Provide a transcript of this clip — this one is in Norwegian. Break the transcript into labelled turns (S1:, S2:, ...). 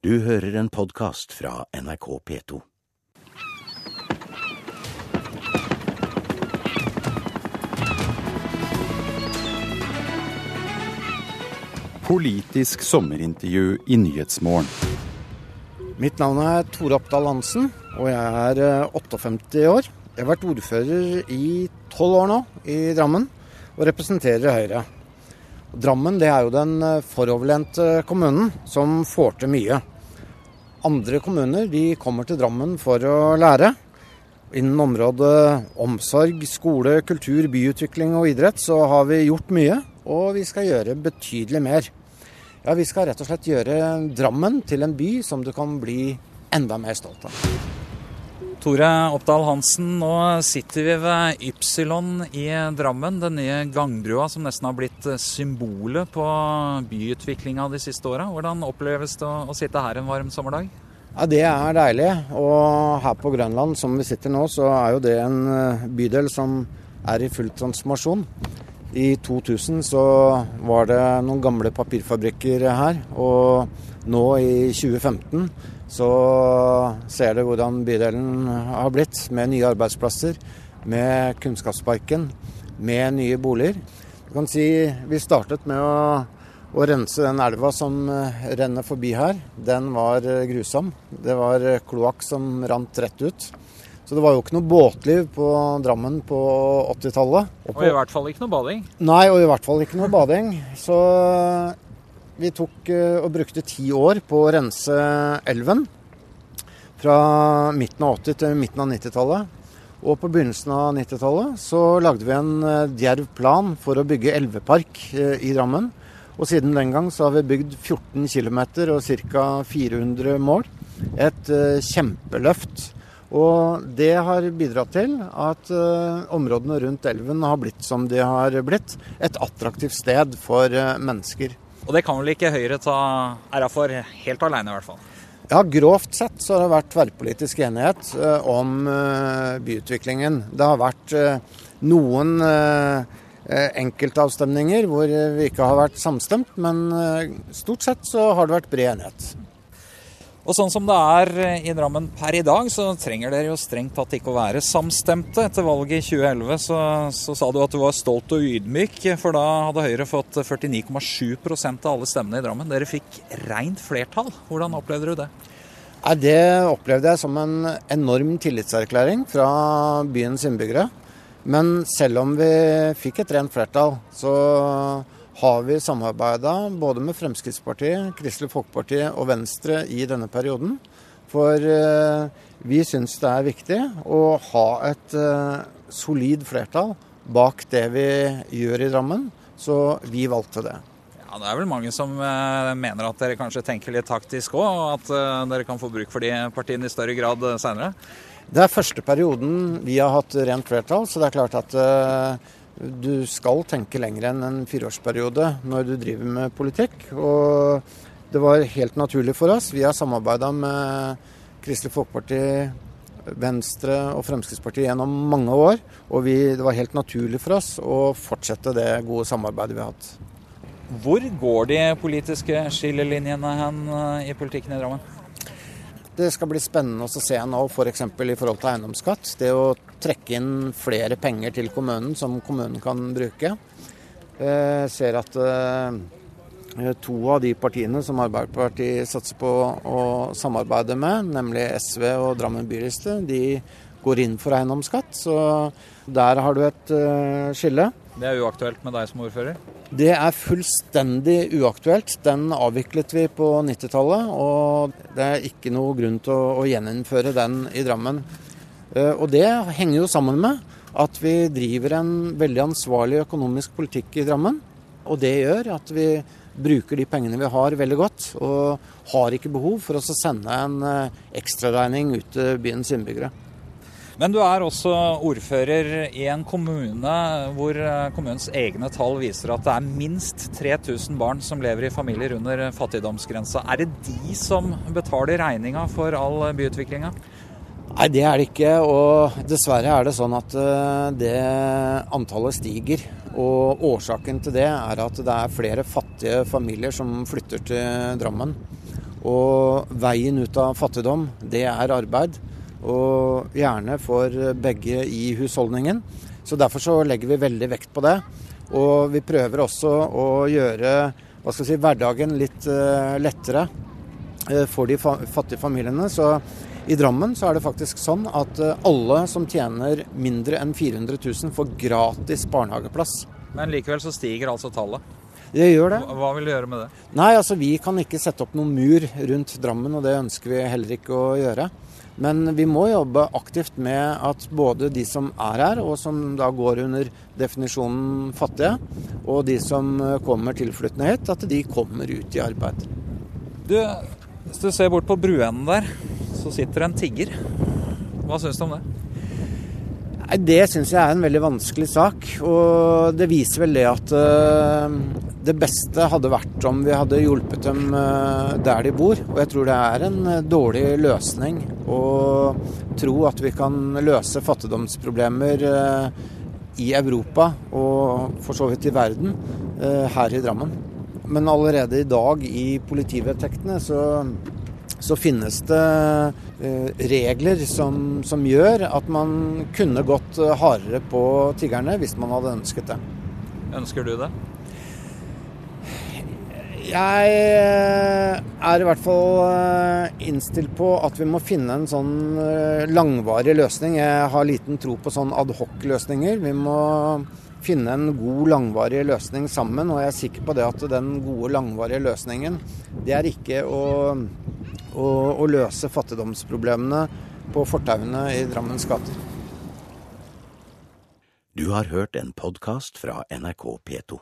S1: Du hører en podkast fra NRK P2.
S2: Politisk sommerintervju i Nyhetsmorgen.
S3: Mitt navn er Tore Oppdal Hansen, og jeg er eh, 58 år. Jeg har vært ordfører i tolv år nå i Drammen, og representerer Høyre. Drammen det er jo den eh, foroverlente kommunen som får til mye. Andre kommuner de kommer til Drammen for å lære. Innen området omsorg, skole, kultur, byutvikling og idrett så har vi gjort mye, og vi skal gjøre betydelig mer. Ja, Vi skal rett og slett gjøre Drammen til en by som du kan bli enda mer stolt av.
S4: Tore Oppdal Hansen, nå sitter vi ved Ypsilon i Drammen. Den nye gangbrua som nesten har blitt symbolet på byutviklinga de siste åra. Hvordan oppleves det å sitte her en varm sommerdag?
S3: Ja, Det er deilig. Og her på Grønland, som vi sitter nå, så er jo det en eh, bydel som er i full transformasjon. I 2000 så var det noen gamle papirfabrikker her, og nå i 2015 så ser du hvordan bydelen har blitt, med nye arbeidsplasser, med Kunnskapsparken, med nye boliger. Du kan si vi startet med å, å rense den elva som renner forbi her. Den var grusom. Det var kloakk som rant rett ut. Så det var jo ikke noe båtliv på Drammen på 80-tallet.
S4: Og i hvert fall ikke noe bading?
S3: Nei, og i hvert fall ikke noe bading. Så vi tok og brukte ti år på å rense elven. Fra midten av 80- til midten av 90-tallet. Og på begynnelsen av 90-tallet så lagde vi en djerv plan for å bygge elvepark i Drammen. Og siden den gang så har vi bygd 14 km og ca. 400 mål. Et kjempeløft. Og det har bidratt til at områdene rundt elven har blitt som de har blitt. Et attraktivt sted for mennesker.
S4: Og det kan vel ikke Høyre ta æra for helt alene, i hvert fall?
S3: Ja, grovt sett så har det vært tverrpolitisk enighet uh, om byutviklingen. Det har vært noen enkeltavstemninger hvor vi ikke har vært samstemt, men stort sett så har det vært bred enighet.
S4: Og sånn som det er i Drammen per i dag, så trenger dere jo strengt tatt ikke å være samstemte. Etter valget i 2011 så, så sa du at du var stolt og ydmyk, for da hadde Høyre fått 49,7% av alle stemmene i Drammen. Dere fikk rent flertall. Hvordan opplevde du det?
S3: Det opplevde jeg som en enorm tillitserklæring fra byens innbyggere. Men selv om vi fikk et rent flertall, så har vi samarbeida både med Fremskrittspartiet, Kristelig Folkeparti og Venstre i denne perioden. For vi syns det er viktig å ha et solid flertall bak det vi gjør i Drammen. Så vi valgte det.
S4: Ja, Det er vel mange som mener at dere kanskje tenker litt taktisk òg, og at dere kan få bruk for de partiene i større grad seinere?
S3: Det er første perioden vi har hatt rent flertall, så det er klart at du skal tenke lenger enn en fireårsperiode når du driver med politikk. Og det var helt naturlig for oss. Vi har samarbeida med Kristelig Folkeparti, Venstre og Fremskrittspartiet gjennom mange år. Og vi, det var helt naturlig for oss å fortsette det gode samarbeidet vi har hatt.
S4: Hvor går de politiske skillelinjene hen i politikken i Drammen?
S3: Det skal bli spennende å se nå f.eks. For i forhold til eiendomsskatt. Det å trekke inn flere penger til kommunen som kommunen kan bruke. Jeg ser at to av de partiene som Arbeiderpartiet satser på å samarbeide med, nemlig SV og Drammen byliste, de går inn for eiendomsskatt. Så der har du et skille.
S4: Det er uaktuelt med deg som ordfører?
S3: Det er fullstendig uaktuelt. Den avviklet vi på 90-tallet, og det er ikke noe grunn til å, å gjeninnføre den i Drammen. Og det henger jo sammen med at vi driver en veldig ansvarlig økonomisk politikk i Drammen. Og det gjør at vi bruker de pengene vi har veldig godt, og har ikke behov for å sende en ekstraregning ut til byens innbyggere.
S4: Men du er også ordfører i en kommune hvor kommunens egne tall viser at det er minst 3000 barn som lever i familier under fattigdomsgrensa. Er det de som betaler regninga for all byutviklinga?
S3: Nei, det er det ikke. Og dessverre er det sånn at det antallet stiger. Og årsaken til det er at det er flere fattige familier som flytter til Drammen. Og veien ut av fattigdom, det er arbeid. Og gjerne for begge i husholdningen. Så derfor så legger vi veldig vekt på det. Og vi prøver også å gjøre si, hverdagen litt uh, lettere uh, for de fa fattige familiene. Så i Drammen så er det faktisk sånn at uh, alle som tjener mindre enn 400 000 får gratis barnehageplass.
S4: Men likevel så stiger altså tallet?
S3: Det gjør det.
S4: Hva vil du gjøre med det?
S3: Nei, altså Vi kan ikke sette opp noen mur rundt Drammen, og det ønsker vi heller ikke å gjøre. Men vi må jobbe aktivt med at både de som er her, og som da går under definisjonen fattige, og de som kommer tilflyttende hit, at de kommer ut i arbeid.
S4: Du, hvis du ser bort på bruenden der, så sitter det en tigger. Hva syns du om det?
S3: Nei, Det syns jeg er en veldig vanskelig sak. Og det viser vel det at uh, det beste hadde vært om vi hadde hjulpet dem uh, der de bor. Og jeg tror det er en uh, dårlig løsning å tro at vi kan løse fattigdomsproblemer i Europa og for så vidt i verden her i Drammen. Men allerede i dag i politivedtektene så så finnes det eh, regler som, som, gjør at man kunne gått eh, hardere på tiggerne hvis man hadde ønsket det.
S4: Ønsker du det?
S3: Jeg eh, er i hvert fall innstilt på at vi må finne en sånn langvarig løsning. Jeg har liten tro på sånn adhoc-løsninger. Vi må finne en god, langvarig løsning sammen. Og jeg er sikker på det at den gode, langvarige løsningen, det er ikke å å, å løse fattigdomsproblemene på fortauene i Drammens gater.
S1: Du har hørt en podkast fra NRK P2.